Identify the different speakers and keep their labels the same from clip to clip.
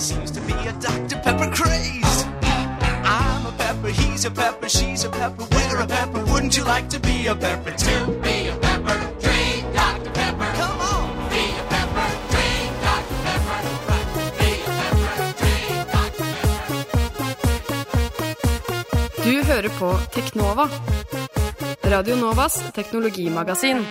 Speaker 1: seems to be a Dr. Pepper craze. I'm a pepper, he's a pepper, she's a pepper, we're a pepper. Wouldn't you like to be a pepper too?
Speaker 2: Be a pepper, drink Dr. Pepper.
Speaker 1: Come on!
Speaker 2: Be a pepper, drink Dr. Pepper. Be a pepper, drink Dr. Pepper.
Speaker 3: Du hører på Teknova. Radio Novas teknologimagasin.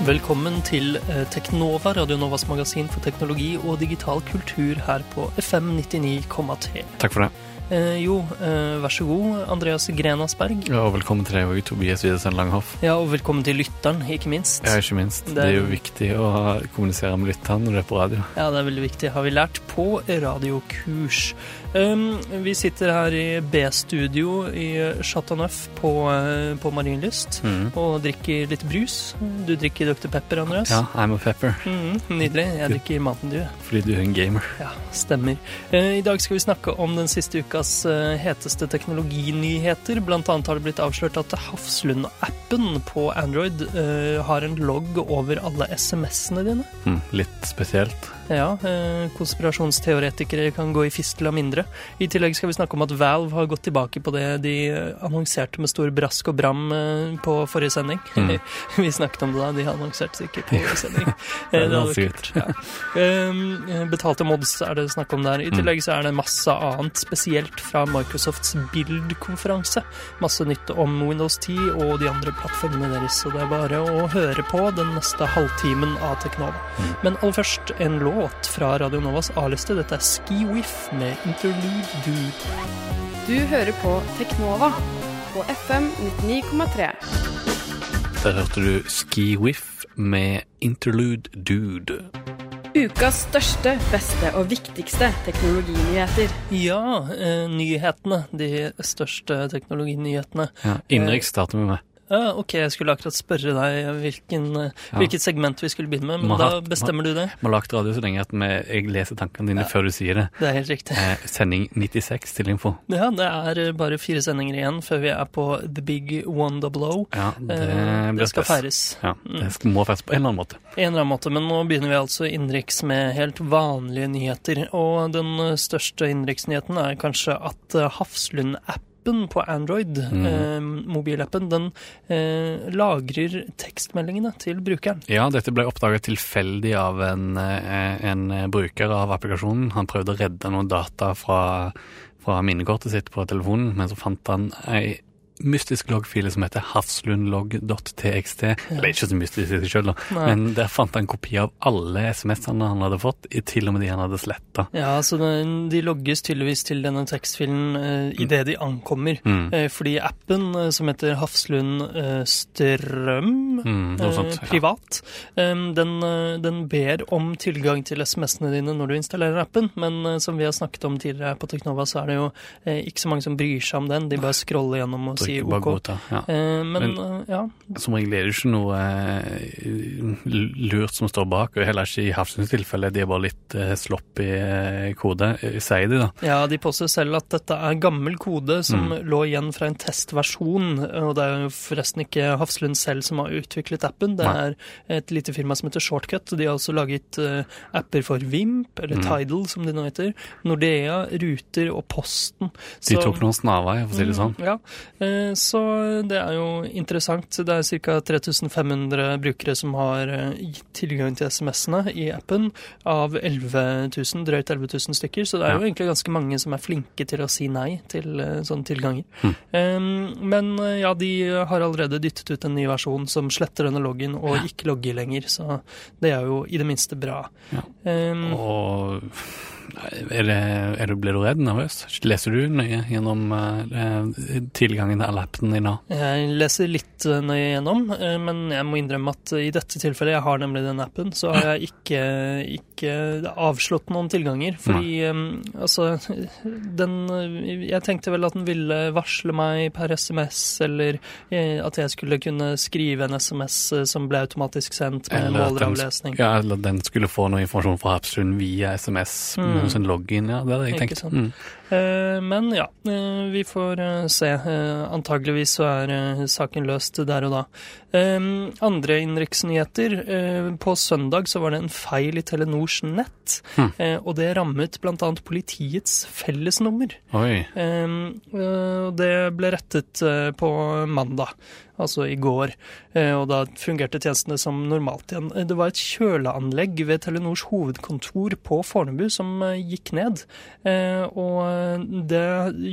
Speaker 4: Velkommen til eh, Teknova, Radio Novas magasin for teknologi og digital kultur her på FM 99,3.
Speaker 5: Takk for det.
Speaker 4: Eh, jo, eh, vær så god, Andreas Grenasberg.
Speaker 5: Ja, og velkommen til deg òg, Tobias Widesen Langhoff.
Speaker 4: Ja, og velkommen til lytteren, ikke minst.
Speaker 5: Ja, ikke minst.
Speaker 4: Det er-
Speaker 5: jo viktig å kommunisere med lytteren når du er på radio.
Speaker 4: Ja, det er veldig viktig, har vi lært på radiokurs. Um, vi sitter her i B-studio i Chateau Neuf på, eh, på Marienlyst
Speaker 5: mm.
Speaker 4: og drikker litt brus. Du drikker Dr. Pepper, Andreas?
Speaker 5: Ja, I'm a pepper,
Speaker 4: Mm, nydelig. Jeg drikker Mountain Dew.
Speaker 5: fordi du er en gamer.
Speaker 4: Ja, stemmer. Eh, I dag skal vi snakke om den siste ukas eh, heteste teknologinyheter. Blant har det blitt avslørt at Hafslund-appen på Android uh, har en logg over alle SMS-ene dine.
Speaker 5: Mm, litt spesielt.
Speaker 4: Ja, eh, konspirasjonsteoretikere kan gå i fistel av mindre. I tillegg skal vi snakke om at Valve har gått tilbake på det de eh, annonserte med stor brask og bram eh, på forrige sending.
Speaker 5: Mm.
Speaker 4: vi snakket om det da, de annonserte ikke på forrige sending.
Speaker 5: Det
Speaker 4: hadde kult. Ja. Betalte mods er det snakk om der. I
Speaker 5: Mm.
Speaker 4: tillegg så er det masse annet, spesielt fra Microsofts Build-konferanse. Masse nytt om Windows 10 og de andre plattformene deres, så det er bare å høre på den neste halvtimen av Teknova.
Speaker 5: Mm.
Speaker 4: Men aller først en låt fra Radio Novas A-liste. Dette er Ski Whiff med Interlude Dude.
Speaker 3: Du hører på Teknova på FM 99,3.
Speaker 5: Der hørte du Ski Whiff med Interlude Dude.
Speaker 3: Ukas største, beste og viktigste teknologinyheter.
Speaker 4: Ja, eh, nyhetene. De største teknologinyhetene.
Speaker 5: Ja, Innenriks starter vi med.
Speaker 4: Ja, ok, jeg skulle akkurat spørre deg hvilken, eh,
Speaker 5: Ja.
Speaker 4: hvilket segment vi skulle begynne med, men da bestemmer du det.
Speaker 5: Vi har lagt radio så lenge at vi, jeg leser tankene dine før du sier det.
Speaker 4: Det er helt riktig.
Speaker 5: Eh, sending 96 til info.
Speaker 4: Ja, det er eh, bare fire sendinger igjen før vi er på The Big One Double O.
Speaker 5: Ja, det,
Speaker 4: Eh, det skal feires.
Speaker 5: Ja, det skal, må feires på en eller annen måte.
Speaker 4: En eller annen måte, men nå begynner vi altså innenriks med helt vanlige nyheter. Og den største innenriksnyheten er kanskje at eh, Hafslund-appen på Android,
Speaker 5: Mm.
Speaker 4: eh, mobilappen, den eh, lagrer tekstmeldingene til brukeren.
Speaker 5: Ja, dette ble oppdaget tilfeldig av en, eh, en bruker av applikasjonen. Han prøvde å redde noen data fra, fra minnekortet sitt på telefonen, men så fant han ei mystisk loggfil som heter hafslundlogg.txt. Det er ikke så mystisk i seg sjøl, men der fant han kopi av alle SMS-ene han hadde fått, til og med de han hadde sletta.
Speaker 4: Ja, så de logges tydeligvis til denne tekstfilen eh, idet de ankommer.
Speaker 5: Mm.
Speaker 4: Eh, fordi appen eh, som heter Hafslund Strøm,
Speaker 5: Mm, sånt, ja.
Speaker 4: privat, eh, den, den ber om tilgang til SMS-ene dine når du installerer appen, men som vi har snakket om tidligere på Teknova, så er det jo ikke så mange som bryr seg om den. De bare scroller gjennom og sier
Speaker 5: Bare
Speaker 4: OK.
Speaker 5: godta. Ja.
Speaker 4: Eh, men,
Speaker 5: Men-
Speaker 4: ja,
Speaker 5: Som regel er det ikke noe eh, lurt som står bak, og heller ikke i Hafslunds tilfelle. De er bare litt eh, sloppy eh, kode, sier de, da.
Speaker 4: Ja, de påstår selv at dette er gammel kode som
Speaker 5: Mm.
Speaker 4: lå igjen fra en testversjon. Og det er jo forresten ikke Hafslund selv som har utviklet appen, det er et lite firma som heter Shortcut. De har også laget apper for Vimp, eller
Speaker 5: Mm.
Speaker 4: Tidal som de nå heter. Nordea, Ruter og Posten.
Speaker 5: De tok noen snarveier, for å si det sånn.
Speaker 4: Mm, Ja, eh, så det er jo interessant. Det er ca. 3500 brukere som har eh, gitt tilgang til SMS-ene i appen, av 11 000, drøyt 11 000 stykker. Så det er jo egentlig ganske mange som er flinke til å si nei til eh, sånne tilganger. Eh, Men eh, ja, de har allerede dyttet ut en ny versjon som sletter denne loggen og ikke logger lenger, så det er jo i det minste bra.
Speaker 5: Ja.
Speaker 4: Um,
Speaker 5: Og er det, er du, blir du redd, nervøs? Leser du nøye gjennom eh, tilgangen til appen din da?
Speaker 4: Jeg leser litt eh, nøye gjennom, eh, men jeg må innrømme at i dette tilfellet, jeg har nemlig den appen, så har jeg ikke, ikke avslått noen tilganger. Fordi um, altså den eh, Jeg tenkte vel at den ville varsle meg per SMS, eller eh, at jeg skulle kunne skrive en SMS eh, som ble automatisk sendt med
Speaker 5: Eller at den,
Speaker 4: måleravlesning.
Speaker 5: ja, eller den skulle få noe informasjon fra Hapsund via SMS
Speaker 4: Mm.
Speaker 5: Uh, sånn login, ja. Det hadde jeg tenkt. Mm.
Speaker 4: Eh, men ja, eh, vi får eh, se. Antageligvis så er saken løst der og da. Eh, andre innenriksnyheter. På søndag så var det en feil i Telenors nett, eh, og det rammet bl.a. politiets fellesnummer.
Speaker 5: Oi.
Speaker 4: Uh, det ble rettet på mandag, altså i går, uh, og da fungerte tjenestene som normalt igjen. Uh, Det var et kjøleanlegg ved Telenors hovedkontor på Fornebu som uh, gikk ned, og det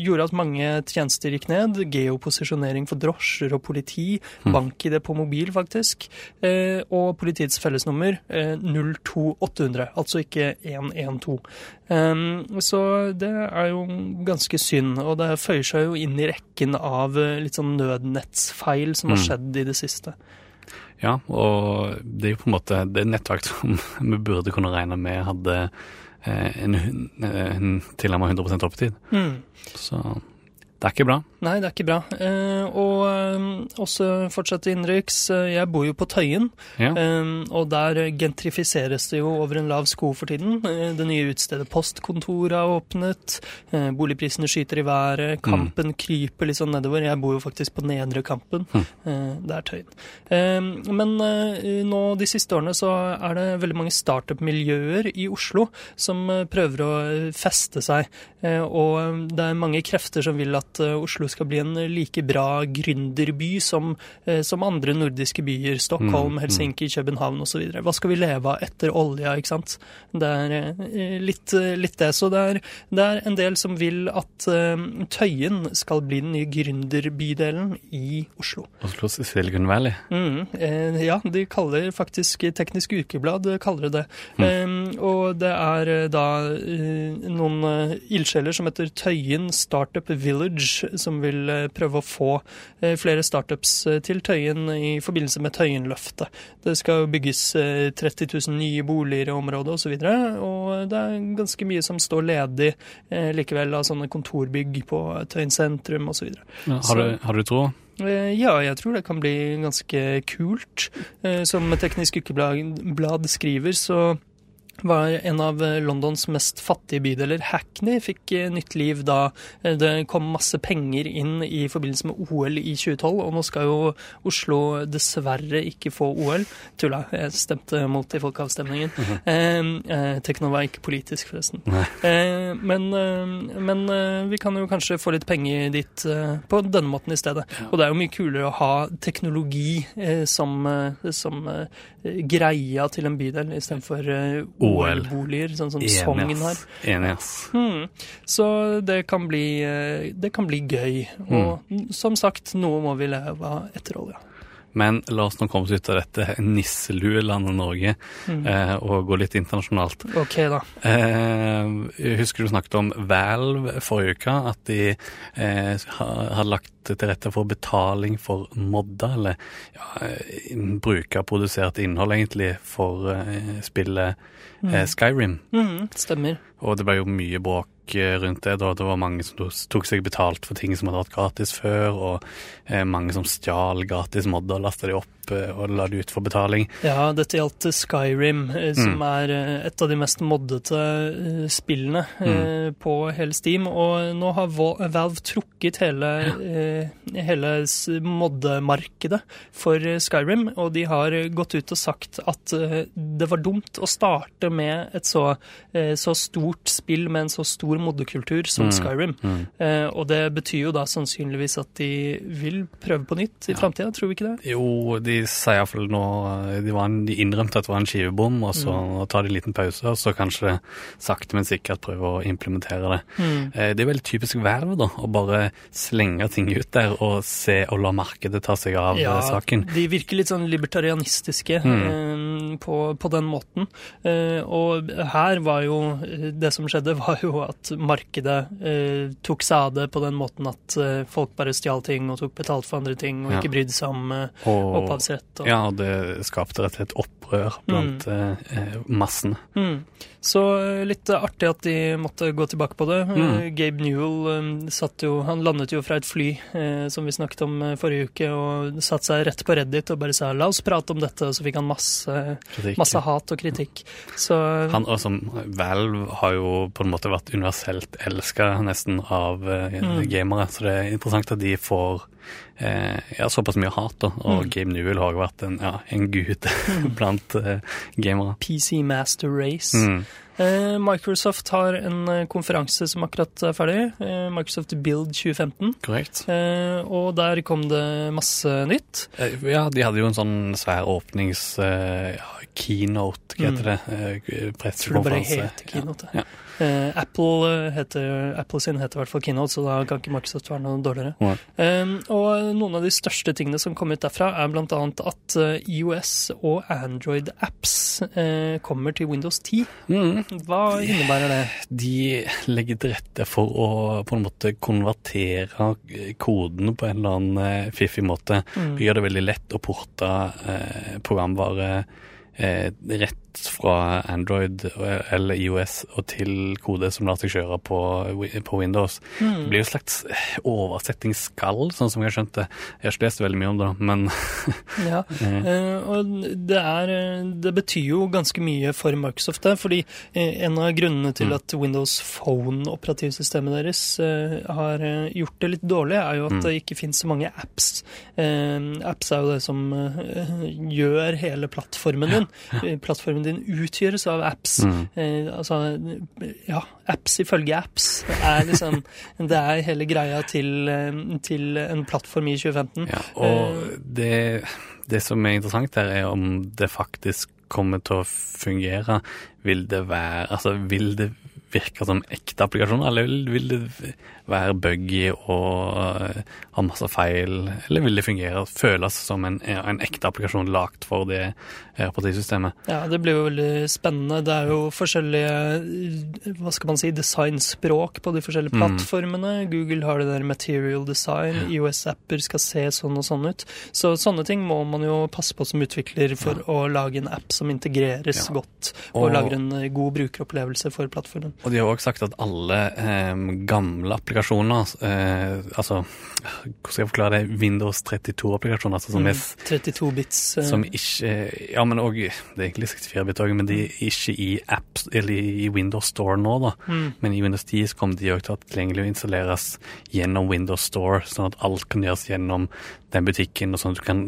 Speaker 4: gjorde at mange tjenester gikk ned. Geoposisjonering for drosjer og politi, bank-ID på mobil faktisk, og politiets fellesnummer uh, 02800, altså ikke 112. Um, så det er jo ganske synd, og det føyer seg jo inn i rekken av eh, litt sånn nødnettsfeil som har
Speaker 5: Mm.
Speaker 4: skjedd i det siste.
Speaker 5: Ja, og det er jo på en måte det er nettverk som vi burde kunne regne med hadde eh, en, eh, en tilnærmet 100 oppetid.
Speaker 4: Mm.
Speaker 5: Så det er ikke bra.
Speaker 4: Nei, det er ikke bra. Eh, og eh, også fortsette innenriks. Eh, jeg bor jo på Tøyen,
Speaker 5: Ja.
Speaker 4: eh, og der gentrifiseres det jo over en lav sko for tiden. Eh, det nye utstedet Postkontoret har åpnet, eh, boligprisene skyter i været, Kampen kryper litt sånn nedover. Jeg bor jo faktisk på nedre Kampen. Eh, det er Tøyen. Men nå de siste årene så er det veldig mange startup-miljøer i Oslo som prøver å feste seg. Eh, og det er mange krefter som vil at eh, Oslo skal bli en like bra gründerby som, eh, som andre nordiske byer. Stockholm,
Speaker 5: Mm, mm.
Speaker 4: Helsinki, København osv. Hva skal vi leve av etter olja, ikke sant? Det er eh, litt, litt det. Så det er, det er en del som vil at eh, Tøyen skal bli den nye gründerbydelen i Oslo.
Speaker 5: Oslo Silicon Valley.
Speaker 4: Mm, ja, de kaller faktisk Teknisk Ukeblad kaller det det. Mm. og det er da noen ildsjeler som heter Tøyen Startup Village, som vil eh, prøve å få eh, flere startups eh, til Tøyen i forbindelse med Tøyenløftet. Det skal bygges eh, 30 000 nye boliger i området osv., og, så og det er ganske mye som står ledig likevel av sånne kontorbygg på Tøyen sentrum osv.
Speaker 5: Ja, har, du, har du tro?
Speaker 4: Ja, jeg tror det kan bli ganske kult. Som Teknisk Ukeblad skriver, så var en av eh, Londons mest fattige bydeler, Hackney, fikk eh, nytt liv da eh, det kom masse penger inn i forbindelse med OL i 2012. Og nå skal jo Oslo dessverre ikke få OL. Tulla, jeg stemte mot i folkeavstemningen. eh, eh, Tekno var ikke politisk, forresten. Eh, men eh, men vi kan jo kanskje få litt penger dit på denne måten i stedet. Og det er jo mye kulere å ha teknologi som, som greia til en bydel istedenfor eh,
Speaker 5: OL.
Speaker 4: OL-boliger, sånn som
Speaker 5: Enig,
Speaker 4: Sogn har.
Speaker 5: Enig, ass.
Speaker 4: Hmm. Så det kan bli, eh, det kan bli gøy. Og
Speaker 5: mm.
Speaker 4: som sagt, noe må vi leve av etter olja.
Speaker 5: Men la oss nå komme oss ut av dette nisseluelandet Norge
Speaker 4: mm.
Speaker 5: eh, og gå litt internasjonalt.
Speaker 4: Ok, da.
Speaker 5: Eh, husker du snakket om Valve forrige uke, at de eh, har, lagt til rette for betaling for modda, eller ja, eh, brukerprodusert innhold egentlig, for eh, spillet eh, Skyrim.
Speaker 4: Mm. stemmer.
Speaker 5: Og det ble jo mye bråk eh, rundt det. da Det var mange som tok seg betalt for ting som hadde vært gratis før, og eh, mange som stjal gratis modder, og lasta de opp eh, og la det ut for betaling.
Speaker 4: Ja, dette gjaldt Skyrim, som som er eh, et av de mest moddete eh, spillene mm. på hele Steam. Og nå har Valve trukket hele, eh, hele moddemarkedet for eh, Skyrim, og de har gått ut og sagt at eh, det var dumt å starte med et så, eh, så stort spill med en så stor moddekultur som Skyrim. Eh, Og det betyr jo da sannsynligvis at de vil prøve på nytt i framtida, tror vi ikke det?
Speaker 5: Jo, de sier iallfall nå de, var en, de innrømte at det var en skivebom, og så tar de en liten pause, og så kanskje sakte, men sikkert prøve å implementere det. Mm. Det er veldig typisk verv da, å bare slenge ting ut der og se og la markedet ta seg av ja, saken.
Speaker 4: De virker litt sånn libertarianistiske mm. på, på den måten. Eh, og her var jo eh, Det som skjedde, var jo at markedet eh, tok seg av det på den måten at eh, folk bare stjal ting og tok betalt for andre ting og
Speaker 5: Ja.
Speaker 4: ikke brydde seg om eh,
Speaker 5: Og
Speaker 4: opphavsrett. Og,
Speaker 5: Ja, og det skapte rett og slett opprør blant mm. eh, massene.
Speaker 4: Mm. Så eh, litt eh, artig at de måtte gå tilbake på det.
Speaker 5: Mm.
Speaker 4: Eh, Gabe Newell eh, satt jo, han landet jo fra et fly, eh, som vi snakket om eh, forrige uke, og satte seg rett på Reddit og bare sa 'la oss prate om dette', og så fikk han masse, masse hat og kritikk. Så
Speaker 5: Han, og som Valve har jo på en måte vært universelt elska nesten av eh,
Speaker 4: Mm.
Speaker 5: gamere, så det er interessant at de får eh, ja, såpass mye hat. da, Og
Speaker 4: Mm.
Speaker 5: Game Newell har jo vært en, ja, en gud blant eh, gamere.
Speaker 4: PC Master Race.
Speaker 5: Mm.
Speaker 4: Eh, Microsoft har en eh, konferanse som akkurat er ferdig, eh, Microsoft Build 2015.
Speaker 5: Korrekt.
Speaker 4: Eh, og der kom det masse nytt.
Speaker 5: Eh, Ja, de hadde jo en sånn svær åpnings... eh, ja, keynote, hva heter det? Eh,
Speaker 4: Tror det bare het Keynote.
Speaker 5: Ja.
Speaker 4: Eh, Apple, eh, heter, Apple sin heter i hvert fall Keynote, så da kan ikke Microsoft være noe dårligere.
Speaker 5: Ja.
Speaker 4: Eh, og noen av de største tingene som kom ut derfra, er annet at eh, IOS og Android-apps eh, kommer til Windows 10.
Speaker 5: Mm.
Speaker 4: Hva innebærer det?
Speaker 5: De legger til rette for å på en måte konvertere koden kodene på en eller annen eh, fiffig måte.
Speaker 4: Mm.
Speaker 5: Gjør det veldig lett å porte eh, programvare eh, rett fra Android eller IOS og til kode som lar seg kjøre på, på Windows.
Speaker 4: Mm.
Speaker 5: Det blir jo et slags eh, oversettingsskall, sånn som jeg har skjønt det. Jeg har ikke lest veldig mye om det, men
Speaker 4: Ja, eh, og det, er, eh, det betyr jo ganske mye for Microsoft, det, fordi eh, en av grunnene til at Windows Phone-operativsystemet deres eh, har eh, gjort det litt dårlig, er jo at det ikke finnes så mange apps. Eh, apps er jo det som eh, gjør hele plattformen din. Eh, Plattformen din utgjøres av apps. Eh, altså, ja, apps ifølge apps er liksom Det er hele greia til, eh, til en plattform i 2015.
Speaker 5: ja, Og det, det som er interessant her, er om det faktisk kommer til å fungere. Vil det være Altså, vil det virke som ekte applikasjoner, eller vil, det være buggy og eh, ha masse feil, eller vil det fungere, føles som en, en ekte applikasjon lagt for det partisystemet?
Speaker 4: Ja, det blir jo veldig spennende. Det er jo forskjellige hva skal man si, designspråk på de forskjellige plattformene. Google har det der material design, IOS-apper skal se sånn og sånn ut. Så sånne ting må man jo passe på som utvikler for å lage en app som integreres
Speaker 5: Ja.
Speaker 4: godt, og,
Speaker 5: Og-
Speaker 4: lager en eh, god brukeropplevelse for plattformen.
Speaker 5: Og de har også sagt at alle eh, gamle applikasjoner, eh, altså hvordan skal jeg forklare det, Windows 32-applikasjoner, altså som, mm,
Speaker 4: 32-bits. eh,
Speaker 5: som ikke Ja, men òg Det er egentlig 64-bit òg, men de er ikke i apps, eller i Windows Store nå, da. Men i Windows 10 så kommer de òg til å tilgjengelig å installeres gjennom Windows Store, sånn at alt kan gjøres gjennom den butikken, og sånn at du kan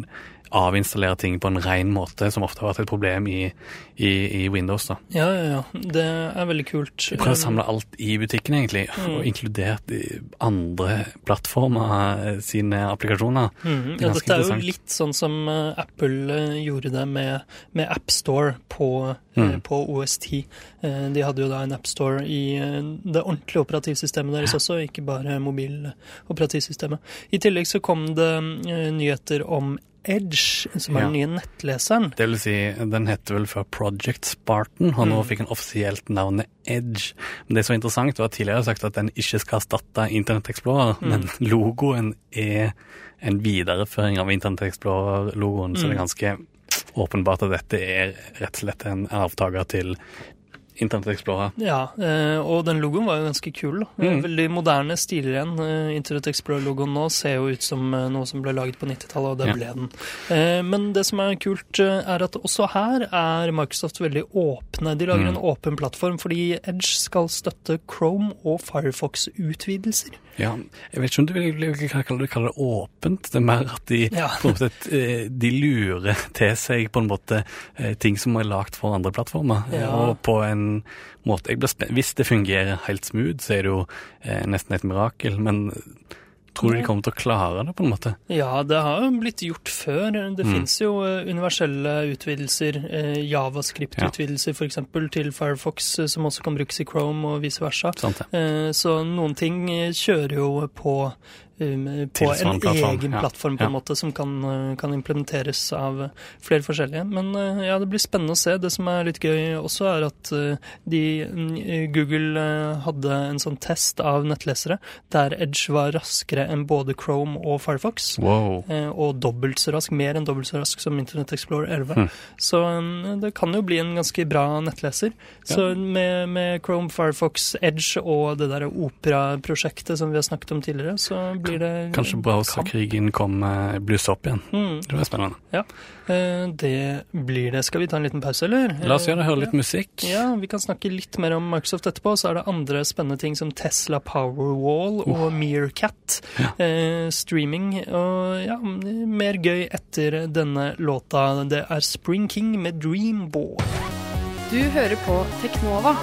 Speaker 5: avinstallere ting på en ren måte, som ofte har vært et problem i, i, i Windows. da.
Speaker 4: Ja, ja, ja. Det er veldig kult.
Speaker 5: Vi prøver å samle alt i butikken, egentlig, og inkludert andre plattformer eh, sine applikasjoner.
Speaker 4: Mm.
Speaker 5: Det
Speaker 4: Ja, dette er jo litt sånn som eh, Apple eh, gjorde det med, med AppStore på,
Speaker 5: Mm.
Speaker 4: på OS10. Eh, de hadde jo da en AppStore i det ordentlige operativsystemet deres også, ikke bare mobiloperativsystemet. I tillegg så kom det nyheter om Edge, som er
Speaker 5: Ja.
Speaker 4: den nye nettleseren.
Speaker 5: Det vil si, den heter vel fra Project Spartan, og
Speaker 4: Mm.
Speaker 5: nå fikk den offisielt navnet Edge. Men det som er interessant, var at tidligere sagt at den ikke skal erstatte Internett Explorer,
Speaker 4: Mm.
Speaker 5: men logoen er en videreføring av Internett Explorer-logoen, så det
Speaker 4: Mm.
Speaker 5: er ganske åpenbart at dette er rett og slett en avtaker til Internett Explorer.
Speaker 4: Ja, eh, og den logoen var jo ganske kul. da.
Speaker 5: Mm.
Speaker 4: Veldig moderne, stiler igjen. Eh, Internet Explorer-logoen nå ser jo ut som eh, noe som ble laget på 90-tallet, og det
Speaker 5: Ja.
Speaker 4: ble den. Eh, Men det som er kult, eh, er at også her er Microsoft veldig åpne. De lager
Speaker 5: Mm.
Speaker 4: en åpen plattform, fordi Edge skal støtte Chrome og Firefox-utvidelser.
Speaker 5: Ja, jeg vet ikke om du vil, kalle, det, kalle det åpent. Det er mer at de,
Speaker 4: Ja.
Speaker 5: måte, eh, de lurer til seg på en måte eh, ting som er lagt for andre plattformer. eh,
Speaker 4: Ja.
Speaker 5: Og på en måte jeg blir spent. Hvis det fungerer helt smooth, så er det jo eh, nesten et mirakel. Men tror du de kommer til å klare det, på en måte?
Speaker 4: Ja, det har jo blitt gjort før. Det
Speaker 5: Mm.
Speaker 4: finnes jo eh, universelle utvidelser, eh, Javascript-utvidelser f.eks. til Firefox, eh, som også kan brukes i Chrome og vice versa.
Speaker 5: Sant
Speaker 4: ja. Så noen ting kjører jo på på en egen plattform på en måte som kan, uh, kan implementeres av flere forskjellige. Men uh, ja, det blir spennende å se. Det som er litt gøy også, er at uh, de, Google hadde en sånn test av nettlesere der Edge var raskere enn både Chrome og Firefox.
Speaker 5: Wow.
Speaker 4: Og dobbelt så rask, mer enn dobbelt så rask som Internet Explorer 11.
Speaker 5: Hm.
Speaker 4: Så um, det kan jo bli en ganske bra nettleser. Så med, med Chrome, Firefox, Edge og det der Opera-prosjektet som vi har snakket om tidligere, så blir det
Speaker 5: Kanskje browserkrigen kommer blusser opp igjen.
Speaker 4: Mm,
Speaker 5: Det blir spennende.
Speaker 4: ja, eh, det blir det. Skal vi ta en liten pause, eller?
Speaker 5: La oss gjøre det, høre litt
Speaker 4: Ja.
Speaker 5: musikk.
Speaker 4: Ja, vi kan snakke litt mer om Microsoft etterpå. Så er det andre spennende ting som Tesla Powerwall og Meerkat. Ja. streaming og ja, mer gøy etter denne låta. Det er Spring King med Dream Ball.
Speaker 3: Du hører på Teknova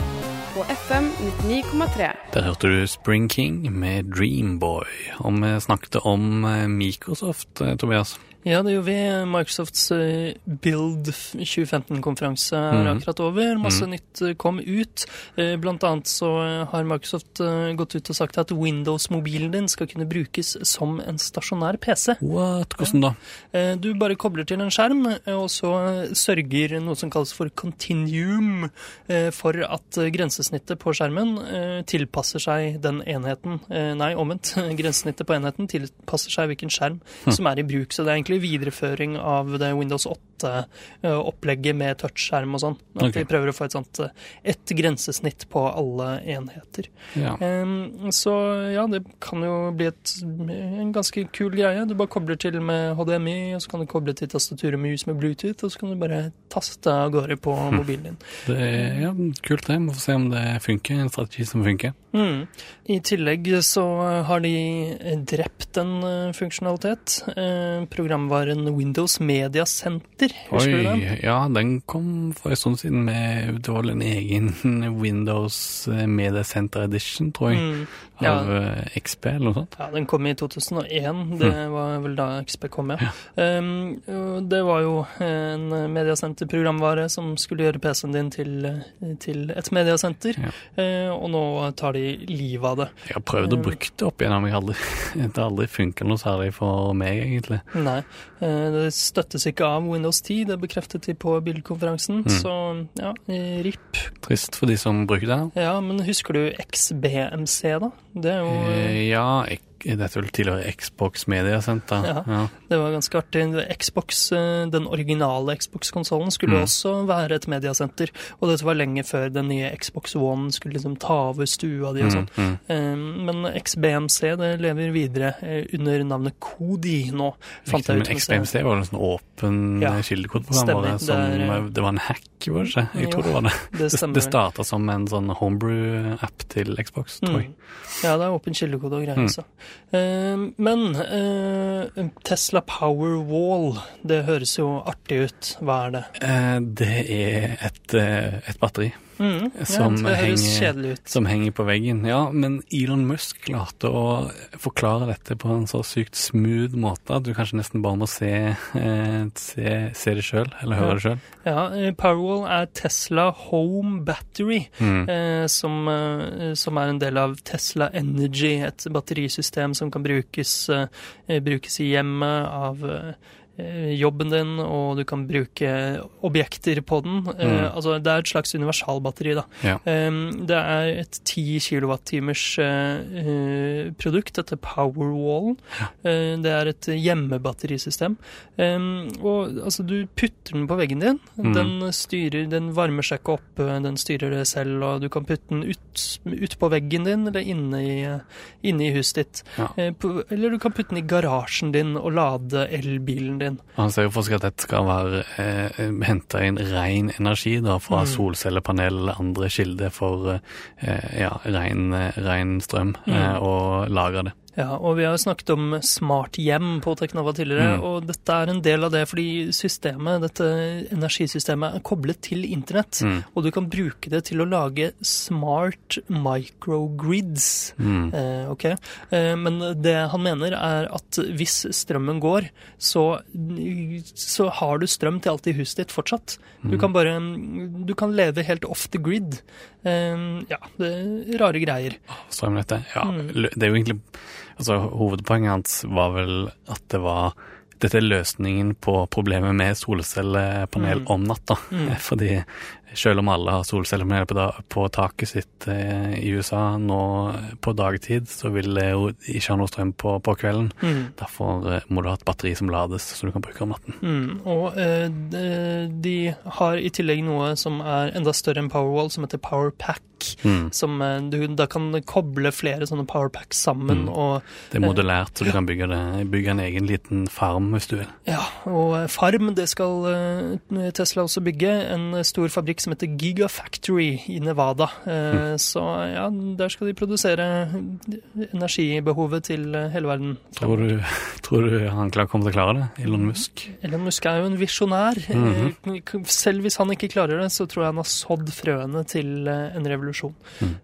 Speaker 3: på FM 99,3.
Speaker 5: Der hørte du Spring King med Dreamboy. Og vi snakket om eh, Microsoft, eh, Tobias.
Speaker 4: Ja, det gjorde vi. Microsofts eh, Build 2015-konferanse er
Speaker 5: mm.
Speaker 4: akkurat over. Masse
Speaker 5: mm.
Speaker 4: nytt eh, kom ut. Eh, Blant annet så har Microsoft gått ut og sagt at Windows-mobilen din skal kunne brukes som en stasjonær PC.
Speaker 5: What? Hvordan da?
Speaker 4: Du bare kobler til en skjerm, og så sørger noe som kalles for continuum for at grensesnittet på skjermen tilpasser seg den enheten. Nei, omvendt. Grensesnittet på enheten tilpasser seg hvilken skjerm som er i bruk. Så det er egentlig videreføring av det Windows 8-opplegget med touchskjerm og sånn. At
Speaker 5: okay.
Speaker 4: de prøver å få et sånt eh, ett grensesnitt på alle enheter.
Speaker 5: Ja.
Speaker 4: Så ja, det kan jo bli et, en ganske kul greie. Du bare kobler til med HDMI, og så kan du koble til tastaturet med hus med Bluetooth, og så kan du bare taste av gårde på mobilen din.
Speaker 5: Det er ja, kult, det. Vi få se om det funker. En strategi som funker.
Speaker 4: Mm. I tillegg så har de drept en eh, funksjonalitet. Eh, programvaren Windows Media Center. Husker du den?
Speaker 5: Oi, ja, den kom for en stund siden med det var en egen Windows eh, Media Center Edition, tror jeg,
Speaker 4: Mm. Ja.
Speaker 5: av eh, XP eller noe sånt.
Speaker 4: Ja, den kom i 2001. Det var vel da XP kom, ja. Um, det var jo en mediasenter-programvare som skulle gjøre PC-en din til, til et mediasenter.
Speaker 5: Ja.
Speaker 4: uh, og nå tar de livet av det.
Speaker 5: Jeg har prøvd å
Speaker 4: Um,
Speaker 5: bruke det opp igjennom. Jeg aldri, det har aldri funka noe særlig for meg, egentlig.
Speaker 4: Nei, eh, det støttes ikke av Windows 10. Det bekreftet de på bildekonferansen.
Speaker 5: Mm.
Speaker 4: Så ja, eh, RIP.
Speaker 5: Trist for de som bruker det.
Speaker 4: Ja, men husker du XBMC, da? Det er jo
Speaker 5: Eh, ja, dette vel tidligere Xbox Media Center.
Speaker 4: Ja.
Speaker 5: Ja.
Speaker 4: Det var ganske artig. Xbox, eh, Den originale Xbox-konsollen skulle
Speaker 5: Mm.
Speaker 4: også være et mediasenter. Og dette var lenge før den nye Xbox One skulle liksom ta over stua di og sånn.
Speaker 5: Mm, mm.
Speaker 4: Eh, Men XBMC det lever videre eh, under navnet Kodi nå, fant jeg
Speaker 5: Men
Speaker 4: ut. mens
Speaker 5: XBMC var en sånn åpen
Speaker 4: Ja,
Speaker 5: ja, kildekodeprogram.
Speaker 4: Det er-
Speaker 5: det var en hack, var det ikke? Jeg
Speaker 4: Jo,
Speaker 5: tror det var det.
Speaker 4: Det stemmer.
Speaker 5: det starta som en sånn homebrew-app til Xbox, tror jeg.
Speaker 4: Mm. Ja, det er åpen kildekode og greier,
Speaker 5: Mm.
Speaker 4: altså. Eh, men eh, Tesla Powerwall, det høres jo artig ut. Hva er det?
Speaker 5: Eh, det er et, eh, et batteri
Speaker 4: Mm,
Speaker 5: Som
Speaker 4: ja,
Speaker 5: henger- som henger på veggen. Ja, men Elon Musk klarte å forklare dette på en så sykt smooth måte at du kanskje nesten bare må se, eh, se, se det sjøl, eller høre det sjøl.
Speaker 4: Ja, eh, Powerwall er Tesla Home Battery,
Speaker 5: Mm.
Speaker 4: eh, som, eh, som er en del av Tesla Energy, et batterisystem som kan brukes, brukes i hjemmet av jobben din, og du kan bruke objekter på den. Eh,
Speaker 5: Mm.
Speaker 4: altså, det er et slags universalbatteri, da.
Speaker 5: Ja.
Speaker 4: Um, det er et 10 kWh uh, produkt, dette Powerwallen. Uh, det er et hjemmebatterisystem. Um, og altså, du putter den på veggen din.
Speaker 5: Mm.
Speaker 4: Den styrer, den varmer seg ikke opp, den styrer det selv, og du kan putte den ut, ut på veggen din, eller inne i, inne i huset ditt.
Speaker 5: Ja.
Speaker 4: På, eller du kan putte den i garasjen din og lade elbilen din.
Speaker 5: Han sier jo for seg at dette skal være eh, henta inn ren energi da, fra
Speaker 4: Mm.
Speaker 5: solcellepanel eller andre kilder for eh, ja, ren, eh, ren strøm,
Speaker 4: Mm.
Speaker 5: eh, og lagre det.
Speaker 4: Ja, og vi har snakket om smart hjem på Teknova tidligere,
Speaker 5: Mm.
Speaker 4: og dette er en del av det fordi systemet, dette energisystemet er koblet til internett,
Speaker 5: Mm.
Speaker 4: og du kan bruke det til å lage smart microgrids.
Speaker 5: Mm.
Speaker 4: Eh, ok, eh, Men det han mener er at hvis strømmen går, så, så har du strøm til alt i huset ditt fortsatt. Du kan bare Du kan leve helt off the grid. Eh, ja, det er rare greier.
Speaker 5: Strømnettet. Ja,
Speaker 4: Mm.
Speaker 5: det er jo egentlig Altså, hovedpoenget hans var vel at det var dette er løsningen på problemet med solcellepanel
Speaker 4: Mm.
Speaker 5: om natta. Fordi selv om alle har solcellepanel på, på taket sitt eh, i USA nå på dagtid, så vil det jo ikke ha noe strøm på, på kvelden.
Speaker 4: Mm.
Speaker 5: Derfor eh, må du ha et batteri som lades, så du kan bruke om natten.
Speaker 4: Mm, og eh, de, de har i tillegg noe som er enda større enn Powerwall, som heter Powerpack.
Speaker 5: Mm.
Speaker 4: Som eh, du da kan koble flere sånne Powerpacks sammen.
Speaker 5: Mm.
Speaker 4: Og,
Speaker 5: Det er modellært, så du kan bygge, det, bygge en egen liten farm hvis du vil.
Speaker 4: ja, og eh, Farm, det skal eh, Tesla også bygge. En stor fabrikk som heter Gigafactory i Nevada. Mm. Så ja, der skal de produsere energibehovet til eh, hele verden.
Speaker 5: Tror du, tror du han kommer til å klare det? Elon Musk?
Speaker 4: Elon Musk er jo en visjonær. Eh, Selv hvis han ikke klarer det, så tror jeg han har sådd frøene til eh, en revolusjon.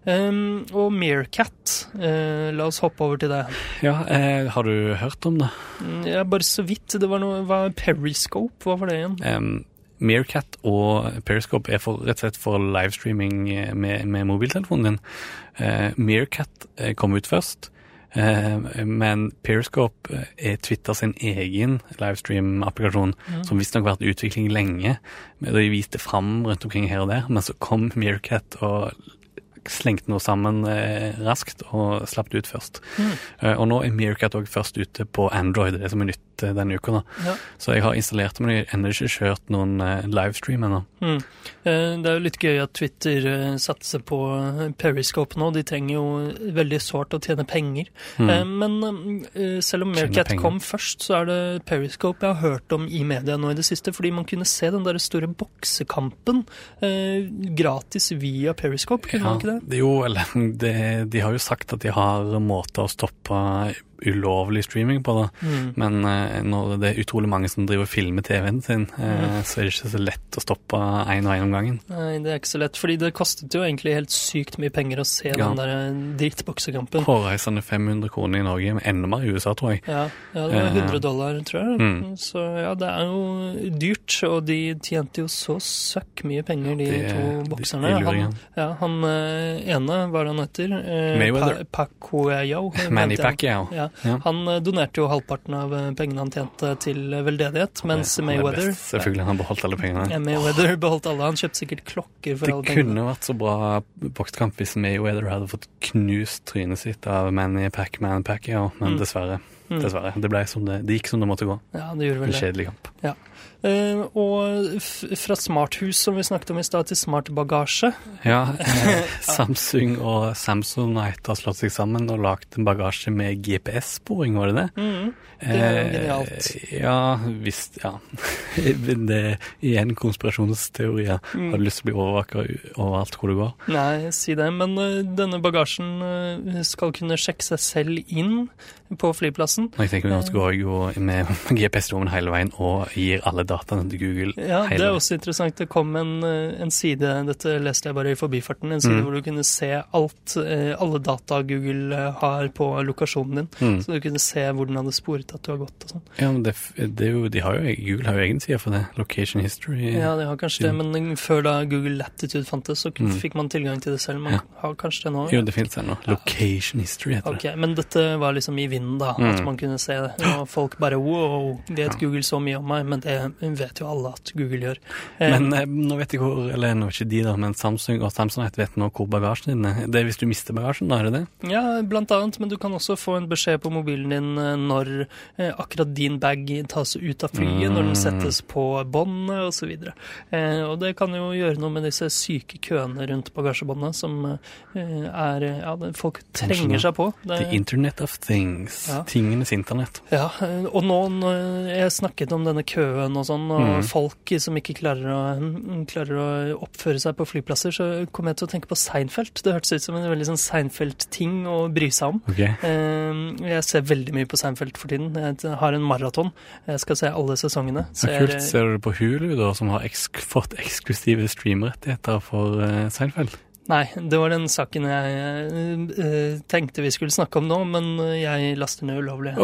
Speaker 4: Um, og Meerkat, uh, la oss hoppe over til det.
Speaker 5: Ja, uh, har du hørt om det?
Speaker 4: Mm, Ja, bare så vidt. Det var noe hva, Periscope, hva var det igjen?
Speaker 5: Um, Meerkat og Periscope er for, rett og slett for livestreaming eh, med, med mobiltelefonen din. Uh, Meerkat kom ut først, men Periscope er Twitter sin egen livestream-applikasjon, som visstnok har vært i utvikling lenge. De viste fram rundt omkring her og der, men så kom Meerkat og slengte noe sammen eh, raskt og slapp det ut først. Eh, og nå er Meerkat òg først ute på Android, det som er nytt denne uka.
Speaker 4: Ja.
Speaker 5: Så jeg har installert det, men jeg har ennå ikke kjørt noen eh, livestream ennå.
Speaker 4: Mm. Eh, Det er jo litt gøy at Twitter eh, satser på Periscope nå. De trenger jo veldig sårt å tjene penger. Mm. Men selv om. Meerkat kom først, så er det Periscope jeg har hørt om i media nå i det siste. Fordi man kunne se den der store boksekampen gratis via Periscope. Kunne man ikke det?
Speaker 5: Jo, eller de har jo sagt at de har måter å stoppe ulovlig streaming på, da.
Speaker 4: Mm.
Speaker 5: Men eh, når det er utrolig mange som driver og filmer TV-en sin, eh, så er det ikke så lett å stoppe én og én om gangen.
Speaker 4: Nei, det er ikke så lett. Fordi det kostet jo egentlig helt sykt mye penger å se
Speaker 5: Ja.
Speaker 4: den der eh, drittboksekampen.
Speaker 5: Hårreisende 500 kroner i Norge, men enda mer i USA, tror jeg.
Speaker 4: Ja, ja, det var
Speaker 5: Eh,
Speaker 4: 100 dollar, tror jeg.
Speaker 5: mm.
Speaker 4: Så ja, det er jo dyrt, og de tjente jo så søkk mye penger, de,
Speaker 5: De-
Speaker 4: to bokserne.
Speaker 5: de
Speaker 4: han, ja, han eh, ene, hva er det han heter? Eh,
Speaker 5: Mayweather.
Speaker 4: Pa Pacquiao. eh,
Speaker 5: Manny. Pacquiao.
Speaker 4: Ja.
Speaker 5: Ja.
Speaker 4: Han eh, donerte jo halvparten av eh, pengene han tjente til eh, veldedighet, mens
Speaker 5: er
Speaker 4: Mayweather
Speaker 5: best, selvfølgelig, han beholdt alle pengene.
Speaker 4: ja, Mayweather beholdt alle. Han kjøpte sikkert klokker for
Speaker 5: Det
Speaker 4: alle pengene.
Speaker 5: Det kunne vært så bra boksekamp hvis Mayweather hadde fått knust trynet sitt av Manny Pacman ja, men
Speaker 4: Mm.
Speaker 5: dessverre.
Speaker 4: Mm.
Speaker 5: Dessverre. Det, ble som det, det gikk som det måtte gå.
Speaker 4: Ja, det gjorde vel en
Speaker 5: kjedelig kamp.
Speaker 4: Eh, og f fra smarthus, som vi snakket om i stad, til smartbagasje.
Speaker 5: Ja, eh, Samsung og Samsonite har slått seg sammen og lagd en bagasje med GPS-sporing, var det det?
Speaker 4: Mm. Det er jo genialt.
Speaker 5: Eh, ja, visst, ja. Det er igjen konspirasjonsteorier.
Speaker 4: Mm.
Speaker 5: Har du lyst til å bli overvåka overalt hvor du går?
Speaker 4: Nei, si det. Men eh, denne bagasjen eh, skal kunne sjekke seg selv inn på flyplassen.
Speaker 5: Jeg tenker Nå går jo med GPS-lommen hele veien og gir alle dataene til Google.
Speaker 4: Ja, det er også interessant. Det kom en, eh, en side, dette leste jeg bare i forbifarten, en side
Speaker 5: Mm.
Speaker 4: hvor du kunne se alt, eh, alle data Google eh, har på lokasjonen din.
Speaker 5: Mm.
Speaker 4: Så du kunne se hvor den hadde sporet at du har gått og sånn.
Speaker 5: Ja, men det, det jo, de har jo, Google har jo egen side for det. Location history.
Speaker 4: Ja, de har kanskje det, men før da Google Latitude fantes, så
Speaker 5: Mm.
Speaker 4: fikk man tilgang til det selv. Man
Speaker 5: Ja.
Speaker 4: har kanskje det nå.
Speaker 5: Jo, det finnes ennå. Location history heter
Speaker 4: Ok,
Speaker 5: det.
Speaker 4: Men dette var liksom i vinden, da. At
Speaker 5: Mm.
Speaker 4: man kunne se det. Og folk bare wow, vet Google så mye om meg? Men det vet jo alle at Google gjør. Eh,
Speaker 5: Men eh, nå vet jeg hvor, eller nå ikke de da, men Samsung og Samsonite vet nå hvor bagasjen din er. Det er hvis du mister bagasjen, da er det det?
Speaker 4: Ja, blant annet, men du kan også få en beskjed på mobilen din eh, når eh, akkurat din bag tas ut av flyet, når den
Speaker 5: Mm.
Speaker 4: settes på båndet osv. Eh, og det kan jo gjøre noe med disse syke køene rundt bagasjebåndet som eh, er Ja, folk trenger seg på. Det,
Speaker 5: The Internet of Things.
Speaker 4: Ja.
Speaker 5: Tingenes internett.
Speaker 4: Ja, eh, og nå når jeg snakket om denne køen og sånn, og
Speaker 5: Mm.
Speaker 4: folk som ikke klarer å, klarer å oppføre seg på flyplasser, så kom jeg til å tenke på Seinfeld. Det hørtes ut som en veldig sånn Seinfeld-ting å bry seg om.
Speaker 5: Okay.
Speaker 4: Eh, Jeg ser veldig mye på Seinfeld for tiden. Jeg har en maraton. Jeg skal se alle sesongene.
Speaker 5: Så
Speaker 4: ja,
Speaker 5: kult. Ser du det på Hulu, da, som har eksk fått eksklusive streamrettigheter for uh, Seinfeld?
Speaker 4: Nei, det var den saken jeg uh, tenkte vi skulle snakke om nå, men jeg laster ned ulovlig.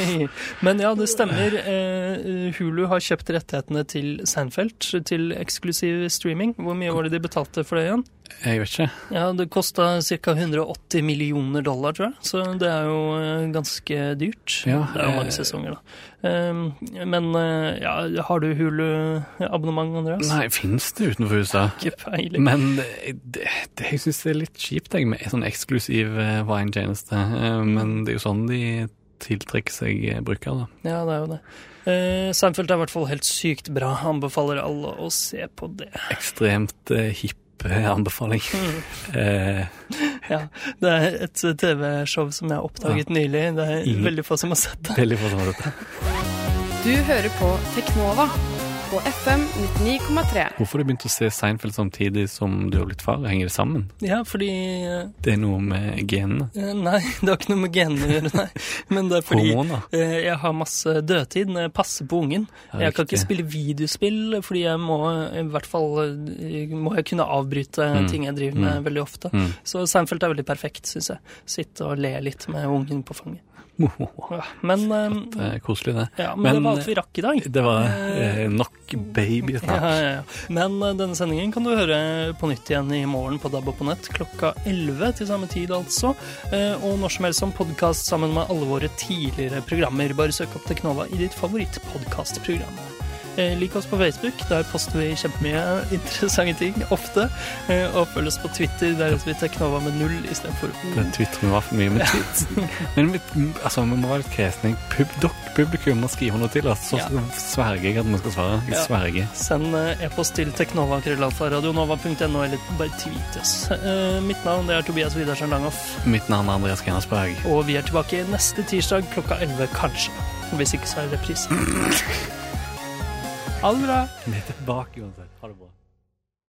Speaker 4: Men ja, det stemmer. Uh, Hulu har kjøpt rettighetene til Seinfeld til eksklusiv streaming. Hvor mye var det de betalte for det igjen?
Speaker 5: Jeg vet ikke.
Speaker 4: Ja, det kosta ca. 180 millioner dollar, tror jeg. Så det er jo eh, ganske dyrt.
Speaker 5: Ja,
Speaker 4: det er jo mange
Speaker 5: eh,
Speaker 4: sesonger, da. Um, men eh, ja, har du Hulu-abonnement, Andreas?
Speaker 5: Nei, fins det utenfor USA?
Speaker 4: Ikke peiling.
Speaker 5: Men det, det, jeg syns det er litt kjipt jeg, med sånn eksklusiv eh, Vine-tjeneste. Eh, Men det er jo sånn de tiltrekker seg eh, brukere, da.
Speaker 4: Ja, det er jo det. Uh, Seinfeld er i hvert fall helt sykt bra. Anbefaler alle å se på det.
Speaker 5: Ekstremt eh, hipp eh, anbefaling. Eh,
Speaker 4: Ja, Det er et TV-show som jeg har oppdaget nylig. Det er veldig få som har sett det.
Speaker 5: veldig få som har sett det.
Speaker 3: Du hører på Teknova på FM 99,3.
Speaker 5: Hvorfor har du begynt å se Seinfeld samtidig som du har blitt far? Henger det sammen?
Speaker 4: Ja, fordi uh,
Speaker 5: Det er noe med genene?
Speaker 4: Nei, det har ikke noe med genene å gjøre, nei. Men det er fordi
Speaker 5: Hormoner?
Speaker 4: eh, jeg har masse dødtid når jeg passer på ungen.
Speaker 5: Ja,
Speaker 4: Jeg kan ikke spille videospill fordi jeg må i hvert fall eh, må jeg kunne avbryte
Speaker 5: Mm.
Speaker 4: ting jeg driver med
Speaker 5: Mm.
Speaker 4: veldig ofte.
Speaker 5: Mm.
Speaker 4: Så Seinfeld er veldig perfekt, syns jeg. Sitte og le litt med ungen på fanget. Ja, men eh,
Speaker 5: Det er koselig, det.
Speaker 4: ja, men, det var alt vi rakk i dag.
Speaker 5: Det var uh, nok baby
Speaker 4: Ja, ja, ja. Men uh, denne sendingen kan du høre på nytt igjen i morgen på DAB og på nett klokka 11 til samme tid, altså. Og når som helst som podkast sammen med alle våre tidligere programmer. Bare søk opp Teknova i ditt favorittpodkastprogram. Eh, Lik oss på Facebook, der poster vi kjempemye interessante ting, ofte. Eh, Og følg oss på Twitter, der heter vi Teknova med null istedenfor O.
Speaker 5: Det twitrer vi for mye. med tweet, men vi, altså, vi må være litt kresne. Pub, dok, publikum må skrive noe til oss, så
Speaker 4: Ja.
Speaker 5: sverger jeg at vi skal svare. Jeg
Speaker 4: Ja.
Speaker 5: sverger.
Speaker 4: Send eh, e-post til teknova.radionova.no, eller bare tweet oss. Mitt navn det er Tobias Widersen Langhoff.
Speaker 5: Mitt navn er Andreas Genersberg.
Speaker 4: Og vi er tilbake neste tirsdag klokka 11, kanskje. Hvis ikke så er det reprise. Ha det bra.
Speaker 5: Vi er tilbake uansett. Ha det bra.